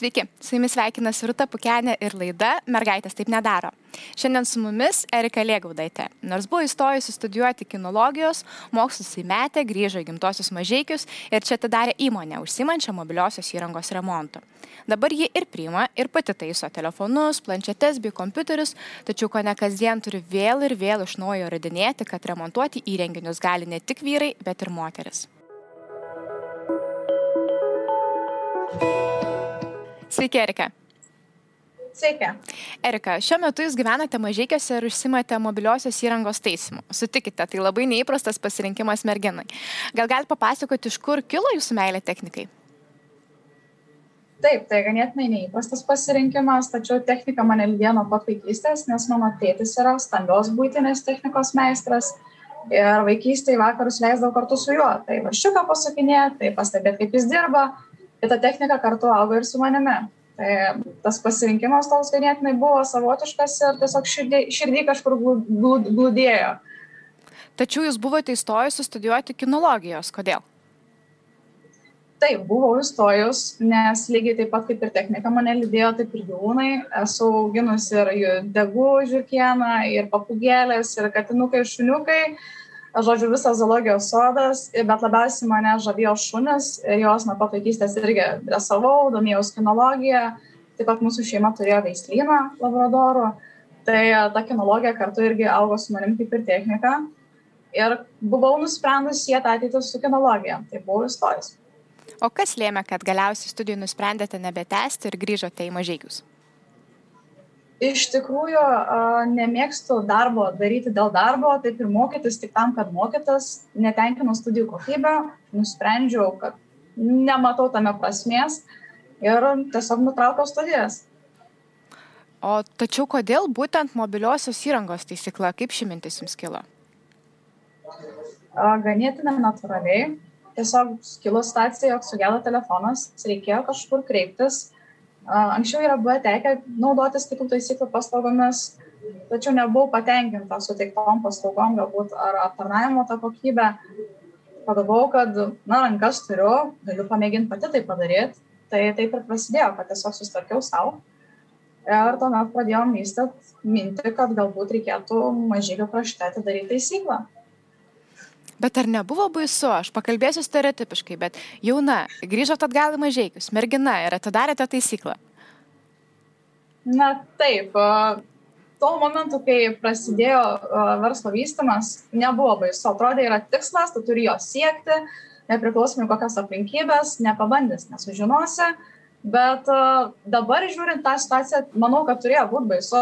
Sveiki, su jumis sveikinasi Rūta Pukenė ir laida Mergaitės taip nedaro. Šiandien su mumis Erika Lėgaudaitė. Nors buvo įstojusi studijuoti kinologijos, mokslus įmetė, grįžo į gimtosius mažiekius ir čia atidarė įmonę užsimančią mobiliosios įrangos remontu. Dabar ji ir priima, ir pati taiso telefonus, planšetes bei kompiuterius, tačiau ko ne kasdien turi vėl ir vėl iš naujo radinėti, kad remontuoti įrenginius gali ne tik vyrai, bet ir moteris. Sveiki, Erika. Sveiki. Erika, šiuo metu jūs gyvenate mažiekiuose ir užsimate mobiliosios įrangos teisimu. Sutikite, tai labai neįprastas pasirinkimas merginai. Gal galite papasakoti, iš kur kilo jūsų meilė technikai? Taip, tai ganėtinai neįprastas pasirinkimas, tačiau technika mane lydėjo nuo pat vaikystės, nes mano tėtis yra stambios būtinės technikos meistras ir vaikystėje vakarus leisdavau kartu su juo. Tai vašiuką pasakinėti, tai pastebėti, kaip jis dirba, ir ta technika kartu augo ir su manimi. Tai tas pasirinkimas toks ganėtinai buvo savotiškas ir tiesiog širdį, širdį kažkur glūdėjo. Tačiau jūs buvote įstojusi studijuoti kinologijos. Kodėl? Taip, buvau įstojus, nes lygiai taip pat kaip ir technika mane lydėjo, taip ir gyvūnai. Esu auginusi ir degų žirkieną, ir papugėlės, ir katinukai, ir šuniukai. Uh, žodžiu, visas zoologijos sodas, bet labiausiai mane žavėjo šunis jos nuo pat vaikystės irgi dresavau, domėjausi kinologiją, taip pat mūsų šeima turėjo veislyną labradorų, tai ta kinologija kartu irgi augo su manim kaip ir technika ir buvau nusprendus sieti ateitį su kinologija, tai buvau įstojus. O kas lėmė, kad galiausiai studijų nusprendėte nebetęsti ir grįžote į mažygius? Iš tikrųjų nemėgstu darbo daryti dėl darbo, taip ir mokytis tik tam, kad mokytas, netenkinu studijų kokybę, nusprendžiau, kad nematau tame prasmės ir tiesiog nutraukiau studijas. O tačiau kodėl būtent mobiliosios įrangos taisykla, kaip ši mintis jums kilo? Ganėtinai natūraliai. Tiesiog kilo situacija, jog sugedo telefonas, reikėjo kažkur kreiptis Anksčiau yra buvę tekę naudotis kitų taisyklių paslaugomis, tačiau nebuvau patenkinta suteiktom paslaugom, galbūt ar aptarnavimo tą kokybę. Pagalvojau, kad, na, rankas turiu, galiu pamėginti pati tai padaryti. Tai taip ir prasidėjo, kad tiesiog sustarkiau savo. Ir tuomet pradėjom vystyti mintį, kad galbūt reikėtų mažylių krašte atidaryti taisyklą. Bet ar nebuvo baisu, aš pakalbėsiu stereotipiškai, bet jauna, grįžot atgal į mažiekius, mergina ir atidarėte taisyklą. Na taip, tuo momentu, kai prasidėjo verslo vystimas, nebuvo baisu. Atrodė, yra tikslas, tu turi jo siekti, nepriklausomai kokias aplinkybės, nepabandys, nesužinosi. Bet uh, dabar žiūrint tą situaciją, manau, kad turėjo būti baisu,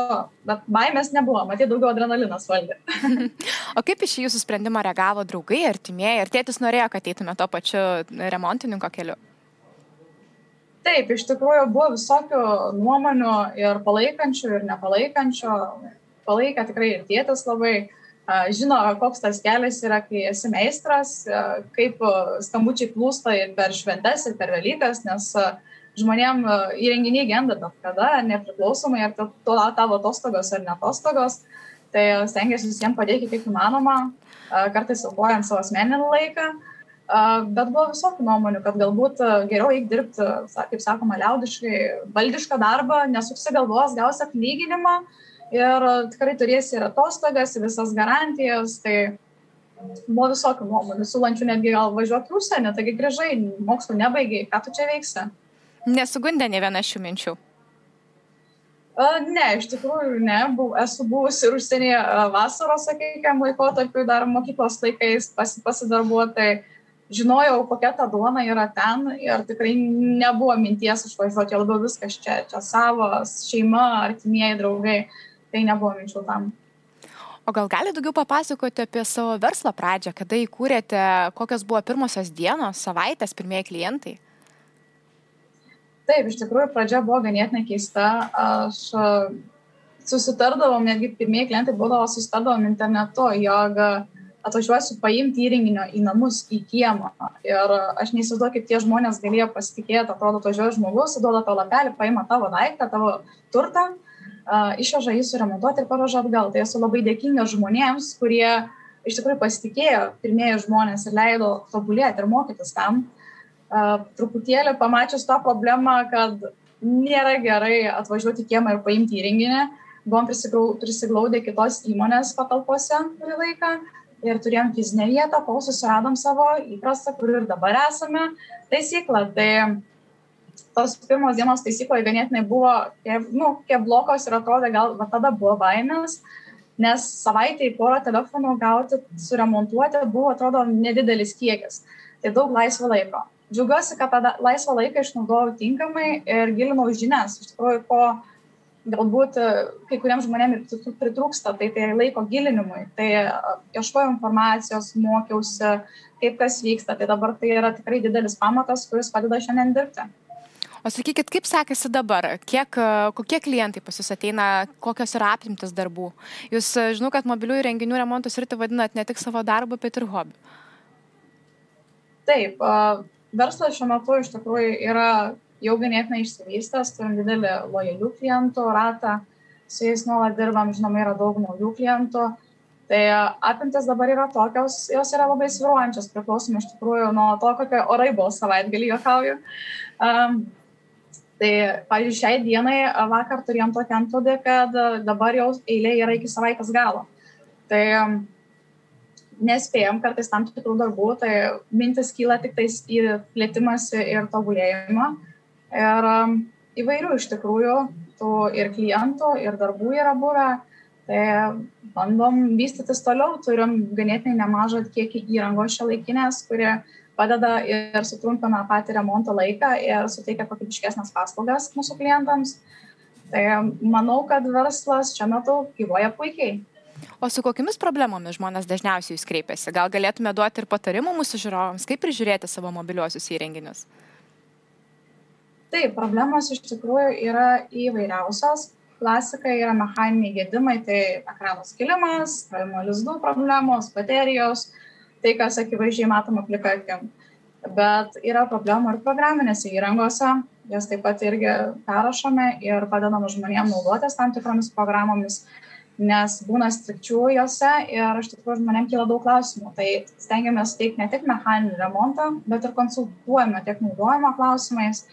bet baimės nebuvo, matyt, daugiau adrenalinas valdė. o kaip iš jūsų sprendimo reagavo draugai, artimieji, ar tėtis norėjo, kad eitume to pačiu remontininko keliu? Taip, iš tikrųjų buvo visokių nuomonių ir palaikančių, ir nepalaikančių. Palaikė tikrai ir tėtis labai žino, koks tas kelias yra, kai esi meistras, kaip skambučiai plūsta ir per šventes, ir per Velykas, nes uh, žmonėm e, įrenginiai genda bet kada, nepriklausomai ar to tavo atostogos ar netostogos. Tai stengiuosi visiems padėti kaip įmanoma, e, kartais aukojant savo asmeninį laiką. E, bet buvo visokių nuomonių, kad galbūt geriau eik dirbti, kaip sakoma, liaudiškai, valdišką darbą, nesuksi galvos, gausi atlyginimą ir tikrai turėsi ir atostogas, ir visas garantijas. Tai buvo visokių nuomonių, siūlančių netgi gal važiuoti užsienį, taigi grįžai, mokslo nebaigiai, ką tu čia veiksi. Nesugundė ne viena šių minčių. Ne, iš tikrųjų ne. Buv, esu buvusi ir užsienyje vasaros, sakykime, laikotarpiu dar mokyklos laikais pasi, pasidarbuotai. Žinojau, kokia ta duona yra ten ir tikrai nebuvo minties išvažiuoti, jau labiau viskas čia, čia savo, šeima, artimieji, draugai. Tai nebuvo minčių tam. O gal gali daugiau papasakoti apie savo verslo pradžią, kada įkūrėte, kokios buvo pirmosios dienos, savaitės, pirmieji klientai? Taip, iš tikrųjų, pradžia buvo ganėtinai keista. Aš susitardavom, netgi pirmieji klientai būdavo susitardavom internetu, jog atvažiuosiu paimti įrenginio į namus, į kiemą. Ir aš neįsivaizduoju, kaip tie žmonės galėjo pasitikėti, atrodo, atvažiuoja žmogus, duoda tau lapelį, paima tavo daiktą, tavo turtą, išveža jį suremontuoti ir paraža atgal. Tai esu labai dėkinga žmonėms, kurie iš tikrųjų pasitikėjo pirmieji žmonės ir leido tobulėti ir mokytis tam. Truputėlį pamačius tą problemą, kad nėra gerai atvažiuoti kiemą ir paimti įrenginį. Buvom prisiglaudę kitos įmonės patalpose kurį laiką ir turėjom fizinę vietą, kol susiradom savo įprastą, kur ir dabar esame, taisyklą. Tai tos pirmos dienos taisykloje ganėtinai buvo, nu, kiek blokos ir atrodė, gal va, tada buvo baimės, nes savaitę į porą telefonų gauti, suremontuoti buvo, atrodo, nedidelis kiekis. Tai daug laisvo laiko. Džiaugiuosi, kad tą laisvą laiką išnaudojau tinkamai ir gilinau žinias. Iš tikrųjų, ko galbūt e, kai kuriems žmonėms pritrūksta, tai tai laiko gilinimui. Tai e, ieškojau informacijos, mokiausi, kaip kas vyksta. Tai dabar tai yra tikrai didelis pamatas, kuris padeda šiandien dirbti. O sakykit, kaip sekasi dabar? Kiek, e, kokie klientai pas jūs ateina, kokios yra apimtis darbų? Jūs žinau, kad mobiliųjų renginių remontus ir tai vadinat ne tik savo darbą, bet ir hobį. Taip, verslas šiuo metu iš tikrųjų yra jau ganėtinai išsivystęs, turim didelį lojalių klientų ratą, su jais nuolat dirbam, žinoma, yra daug naujų klientų. Tai apimtis dabar yra tokios, jos yra labai sviruojančios, priklausomai iš tikrųjų nuo to, kokie orai buvo savaitgalį, juokauju. Um, tai, pavyzdžiui, šiai dienai vakar turėjom tokį antplūdį, kad dabar jau eilė yra iki savaitės galo. Tai um, nespėjom kartais tam tikrų darbų, tai mintis kyla tik tais į plėtimąsi ir tobulėjimą. Ir um, įvairių iš tikrųjų, tų ir klientų, ir darbų yra buvę. Tai bandom vystytis toliau, turim ganėtinai nemažą kiekį įrangos šio laikinės, kurie padeda ir sutrumpina patį remonto laiką ir suteikia kokybiškesnės paslaugas mūsų klientams. Tai manau, kad verslas šiuo metu gyvoja puikiai. O su kokiamis problemomis žmonės dažniausiai jūs kreipiasi? Gal galėtume duoti ir patarimų mūsų žiūrovams, kaip prižiūrėti savo mobiliuosius įrenginius? taip problemos iš tikrųjų yra įvairiausios klasika yra mechaniniai gedimai tai ekrano skilimas krovimo lizdų problemos baterijos tai kas akivaizdžiai matoma plika akim bet yra problemų ir programinėse įrangose jas taip pat irgi perrašome ir padedam žmonėm naudotis tam tikromis programomis nes būna strikčių jose ir iš tikrųjų žmonėm kyla daug klausimų. Tai stengiamės teikti ne tik mechaninį remontą, bet ir konsultuojame tiek naudojimo klausimais,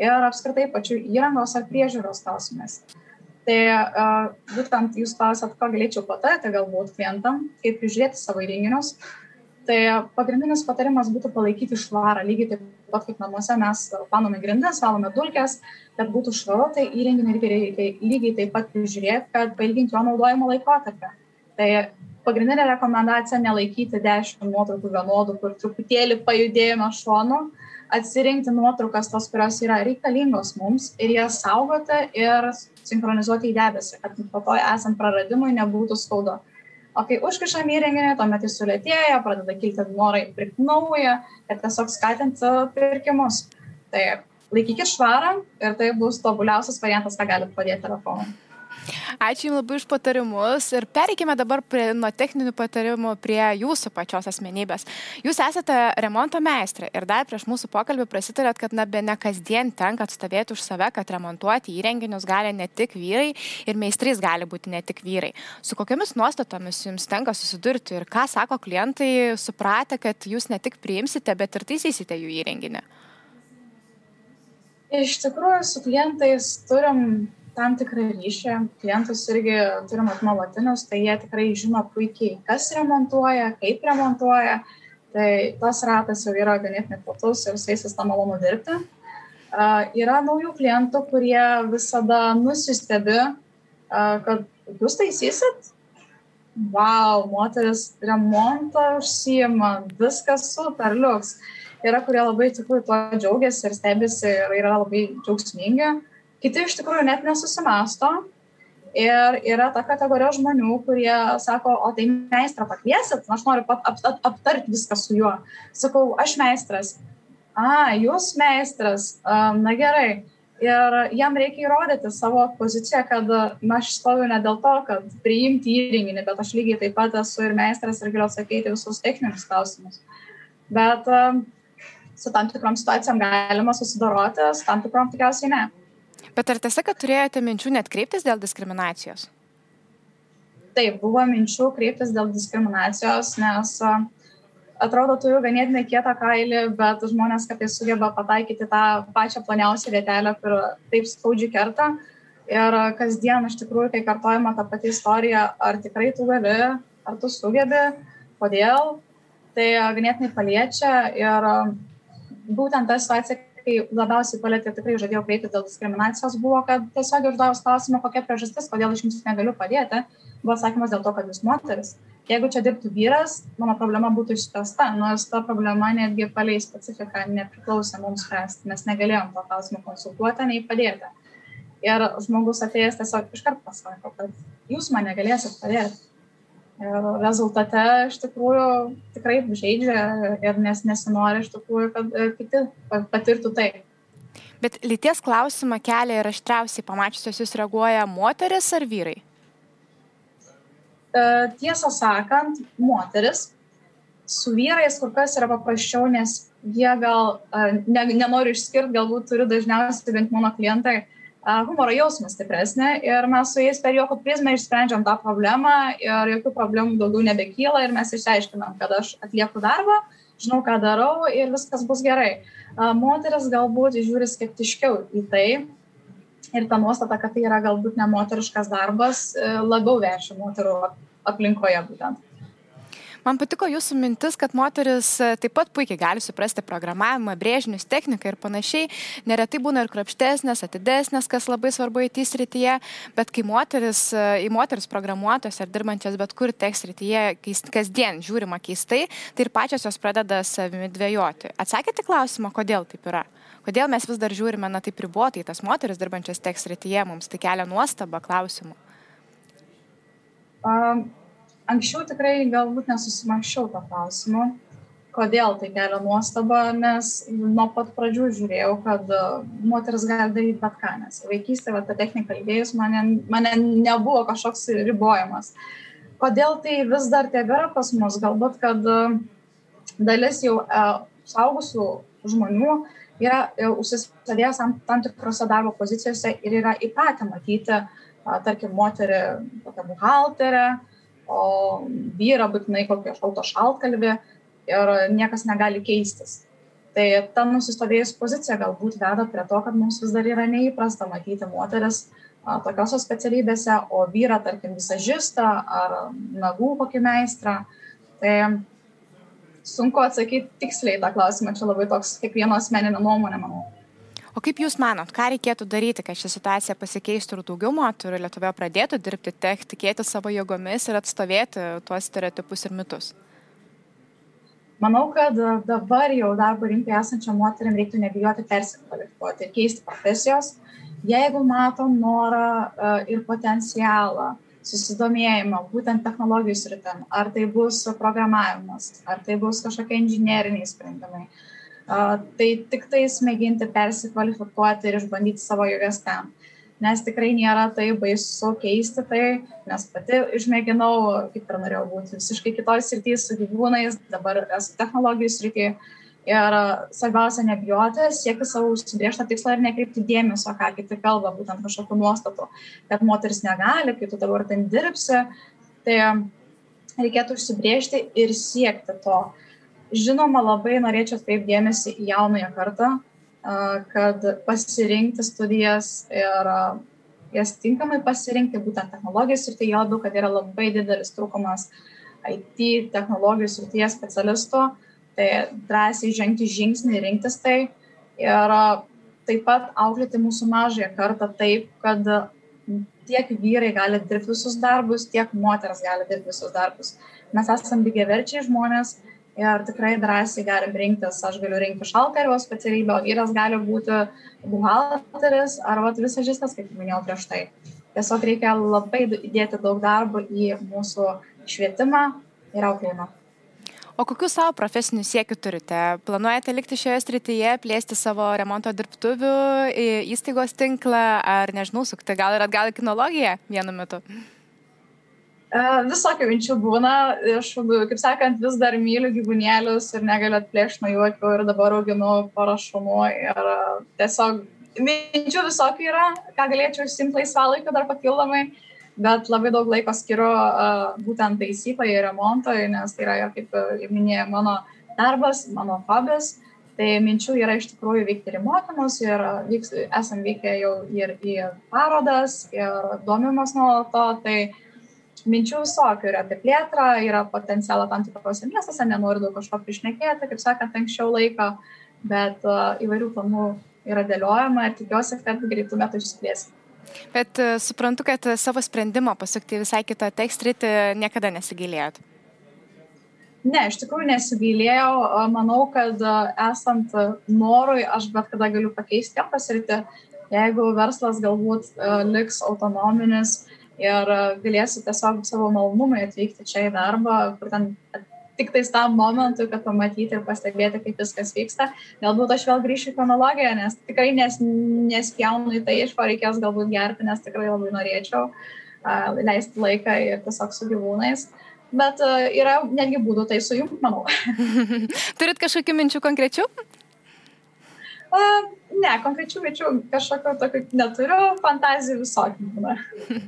ir apskritai pačių įrangos ar priežiūros klausimais. Tai uh, būtent jūs klausėt, ką galėčiau patarti galbūt klientam, kaip prižiūrėti savo įrenginius. Tai pagrindinis patarimas būtų palaikyti švarą, lygiai taip pat kaip namuose mes planome grindis, valome dulkes, kad būtų švaru, tai įrenginį irgi reikia lygiai taip pat prižiūrėti, kad pailginti jo naudojimo laikotarpį. Tai pagrindinė rekomendacija nelaikyti 10 nuotraukų vienodų, kur truputėlį pajudėjome šonu, atsirinkti nuotraukas tos, kurios yra reikalingos mums ir jas saugoti ir sinchronizuoti į debesį, kad po to esant praradimui nebūtų skaudu. O kai užkišam įrenginį, tuomet jis sulėtėja, pradeda kilti norai pirkti naują ir tiesiog skatinti pirkimus. Tai laikykit švarą ir tai bus tobuliausias variantas, ką galite padėti telefonu. Ačiū Jums labai už patarimus ir pereikime dabar prie, nuo techninių patarimų prie Jūsų pačios asmenybės. Jūs esate remonto meistrė ir dar prieš mūsų pokalbį prasitarėt, kad na be ne kasdien tenka atstovėti už save, kad remontuoti įrenginius gali ne tik vyrai ir meistrys gali būti ne tik vyrai. Su kokiamis nuostatomis Jums tenka susidurti ir ką sako klientai, supratę, kad Jūs ne tik priimsite, bet ir taisysite jų įrenginį? Iš tikrųjų, su klientais turim tam tikrą ryšį, klientus irgi turim nuolatinius, tai jie tikrai žino puikiai, kas remontuoja, kaip remontuoja, tai tas ratas jau yra ganėtinai platus ir su jais vis tą malonu dirbti. Uh, yra naujų klientų, kurie visada nusistebi, uh, kad jūs taisysit, wow, moteris remontą užsijima, viskas super, liuks. Yra, kurie labai tikrųjų tuo džiaugiasi ir stebisi ir yra labai džiaugsmingi. Kiti iš tikrųjų net nesusimasto. Ir yra ta kategorija žmonių, kurie sako, o tai meistrą pakviesit, aš noriu ap, ap, aptarti viską su juo. Sakau, aš meistras. A, jūs meistras, na gerai. Ir jam reikia įrodyti savo poziciją, kad na, aš stoviu ne dėl to, kad priimti įrenginį, bet aš lygiai taip pat esu ir meistras ir galiu atsakyti visus techninius klausimus. Bet su tam tikrom situacijom galima susidoroti, su tam tikrom tikriausiai ne. Bet ar tiesa, kad turėjote minčių net kreiptis dėl diskriminacijos? Taip, buvo minčių kreiptis dėl diskriminacijos, nes atrodo turiu ganėtinai kietą kailį, bet žmonės kartais sugeba pataikyti tą pačią planiausią vietelę, kur taip skaudžiai kerta. Ir kasdien iš tikrųjų, kai kartojama ta pati istorija, ar tikrai tu gali, ar tu sugebi, kodėl, tai ganėtinai paliečia. Ir būtent ta situacija, kai labiausiai palėtė, tikrai žadėjau kreiptis dėl diskriminacijos, buvo, kad tiesiog uždavus klausimą, kokia priežastis, kodėl aš jums negaliu padėti, buvo atsakymas dėl to, kad jūs moteris. Jeigu čia dirbtų vyras, mano problema būtų išspręsta, nors ta problema netgi paliai specifiką nepriklausė mums spręsti, mes negalėjom to klausimą konsultuoti, nei padėti. Ir žmogus atėjęs tiesiog iškart pasako, kad jūs man negalėsit padėti. Ir rezultate iš tikrųjų tikrai žaidžia ir nes nesinori iš tikrųjų, kad e, kiti patirtų tai. Bet lyties klausimą kelia ir aštriausiai pamačiusios jūs reaguoja moteris ar vyrai? E, tiesą sakant, moteris su vyrais kur kas yra paprasčiau, nes jie gal, e, ne, nenoriu išskirti, galbūt turiu dažniausiai bent mano klientai e, humoro jausmą stipresnį ir mes su jais per juoko prizmę išsprendžiam tą problemą ir jokių problemų daugiau nebekyla ir mes išsiaiškinam, kad aš atlieku darbą, žinau, ką darau ir viskas bus gerai. Moteris galbūt žiūri skeptiškiau į tai, ir ta nuostata, kad tai yra galbūt nemoteriškas darbas, e, labiau verčia moterų aplinkoje būtent. Man patiko jūsų mintis, kad moteris e, taip pat puikiai gali suprasti programavimą, brėžinius, techniką ir panašiai. Neretai būna ir krapštesnės, atidesnės, kas labai svarbu IT srityje, bet kai moteris, e, į moteris programuotojas ar dirbančias bet kur tech srityje kasdien žiūrima keistai, tai ir pačios jos pradeda savimi dvėjoti. Atsakėte klausimą, kodėl taip yra? Kodėl mes vis dar žiūrime, na taip ribotai, tas moteris dirbančias teks rytyje, mums tai kelia nuostabą klausimų? Um, anksčiau tikrai galbūt nesusimaščiau tą klausimą, kodėl tai kelia nuostabą, nes nuo pat pradžių žiūrėjau, kad moteris gali daryti bet ką, nes vaikystėje ta technika įdėjus mane, mane nebuvo kažkoks ribojimas. Kodėl tai vis dar tebėra pas mus? Galbūt, kad dalis jau e, saugusių žmonių yra e, užsisėdėjęs tam, tam tikrose darbo pozicijose ir yra įpratę matyti, tarkim, moterį tokią buhalterę, o vyrą būtinai kokį šalto šaltkalbį ir niekas negali keistis. Tai ta nusistovėjusi pozicija galbūt veda prie to, kad mums vis dar yra neįprasta matyti moteris tokiose specialybėse, o vyrą, tarkim, visažistą ar nagų kokį meistrą. Tai sunku atsakyti tiksliai tą klausimą, čia labai toks kiekvieno asmeninė nuomonė, manau. O kaip Jūs manot, ką reikėtų daryti, kad ši situacija pasikeistų ir daugiau moterų Lietuvoje pradėtų dirbti tech, tikėti savo jėgomis ir atstovėti tuos stereotipus ir mitus? Manau, kad dabar jau darbo rinkoje esančiam moteriam reiktų nebijoti persikvalifikuoti ir keisti profesijos, jeigu matom norą e, ir potencialą susidomėjimą būtent technologijų sritim, ar tai bus programavimas, ar tai bus kažkokie inžinieriniai sprendimai. Tai tik tais mėginti persikvalifikuoti ir išbandyti savo jėgas ten. Nes tikrai nėra tai baisu keisti tai, nes pati išmėginau, kaip ir norėjau būti visiškai kitoj srityje su gyvūnais, dabar esu technologijų srityje Ir svarbiausia nebijoti, siekti savo užsibriežtą tikslą ir nekreipti dėmesio, ką kiti kalba, būtent kažkokiu nuostatu, kad moteris negali, kai tu dabar ten dirbsi. Tai reikėtų užsibriežti ir siekti to. Žinoma, labai norėčiau atkreipdėmėsi į jaunąją kartą, kad pasirinkti studijas ir jas tinkamai pasirinkti, būtent technologijos ir tai labiau, kad yra labai didelis trūkumas IT technologijų srityje specialistų Tai drąsiai žengti žingsnį, rinktis tai ir taip pat auklėti mūsų mažąją kartą taip, kad tiek vyrai gali dirbti visus darbus, tiek moteris gali dirbti visus darbus. Mes esame lygiaverčiai žmonės ir tikrai drąsiai galim rinktis, aš galiu rinkti šalkario specialybę, o vyras gali būti buhalteris arba visažistas, kaip minėjau prieš tai. Tiesiog reikia labai įdėti daug darbo į mūsų švietimą ir auklėjimą. O kokių savo profesinių siekių turite? Planuojate likti šioje srityje, plėsti savo remonto dirbtuvių įstaigos tinklą, ar nežinau, sukti gal ir atgal į kinologiją vienu metu? E, visokių minčių būna, aš, kaip sakant, vis dar myliu gyvūnėlius ir negaliu atplėšti nuo jų akių ir dabar auginu parašumų ir tiesiog minčių visokių yra, ką galėčiau užsimti laisvalaikiu dar papildomai. bet labai daug laiko skiriu uh, būtent taisyklai ir remontui, nes tai yra, kaip jau minėjau, mano darbas, mano hobis. Tai minčių yra iš tikrųjų vykti ir mokymus, ir vyks, esam vykę jau ir į parodas, ir domimas nuo to. Tai minčių visokių yra apie plėtrą, yra potencialą tam tikrose miestuose, nenoriu daug kažko prišnekėti, kaip sakant, anksčiau laiko, bet uh, įvairių planų yra dėliojama ir tikiuosi, kad greitų metų išsiplėsime. Bet uh, suprantu, kad savo sprendimo pasukti visai kitą tekstritį niekada nesigailėjot. Ne, iš tikrųjų nesigailėjau, manau, kad esant norui aš bet kada galiu pakeisti tą pasritį, jeigu verslas galbūt liks autonominis, ir e, galėsiu tiesiog savo malonumui atvykti čia į darbą, kur ten tik tais tam momentui, kad pamatyti ir pastebėti, kaip viskas vyksta. Galbūt aš vėl grįšiu į chronologiją, nes tikrai nes, nespjaunu į tai, iš ko reikės galbūt gerti, nes tikrai labai norėčiau uh, leisti laiką ir tiesiog su gyvūnais. Bet uh, yra netgi būdų tai sujungti, manau. Turit kažkokių minčių konkrečių? Ne, konkrečių minčių kažkokio tokio neturiu, fantazijų visokių būna.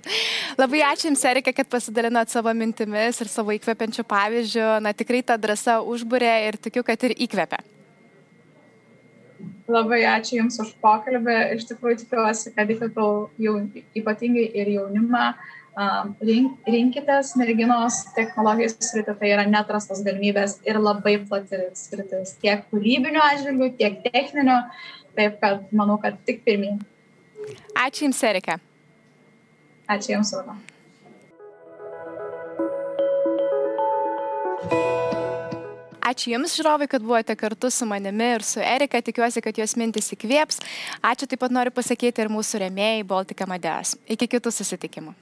Labai ačiū Jums, Erika, kad pasidalinot savo mintimis ir savo įkvepiančių pavyzdžių. Na, tikrai ta drąsa užbūrė ir tikiu, kad ir įkvepia. Labai ačiū Jums už pokalbį. Iš tikrųjų tikiuosi, kad įkvėpiau jau ypatingai ir jaunimą. Uh, rink, rinkitės merginos technologijos sritį, tai yra netrastos galimybės ir labai plati sritis, tiek kūrybinio atžvilgių, tiek techninio, taip kad manau, kad tik pirmyn. Ačiū Jums, Erika. Ačiū Jums, Ūna. Ačiū Jums, žiūrovai, kad buvote kartu su manimi ir su Erika. Tikiuosi, kad jos mintis įkvėps. Ačiū taip pat noriu pasakyti ir mūsų remėjai Baltika Madeas. Iki kitų susitikimų.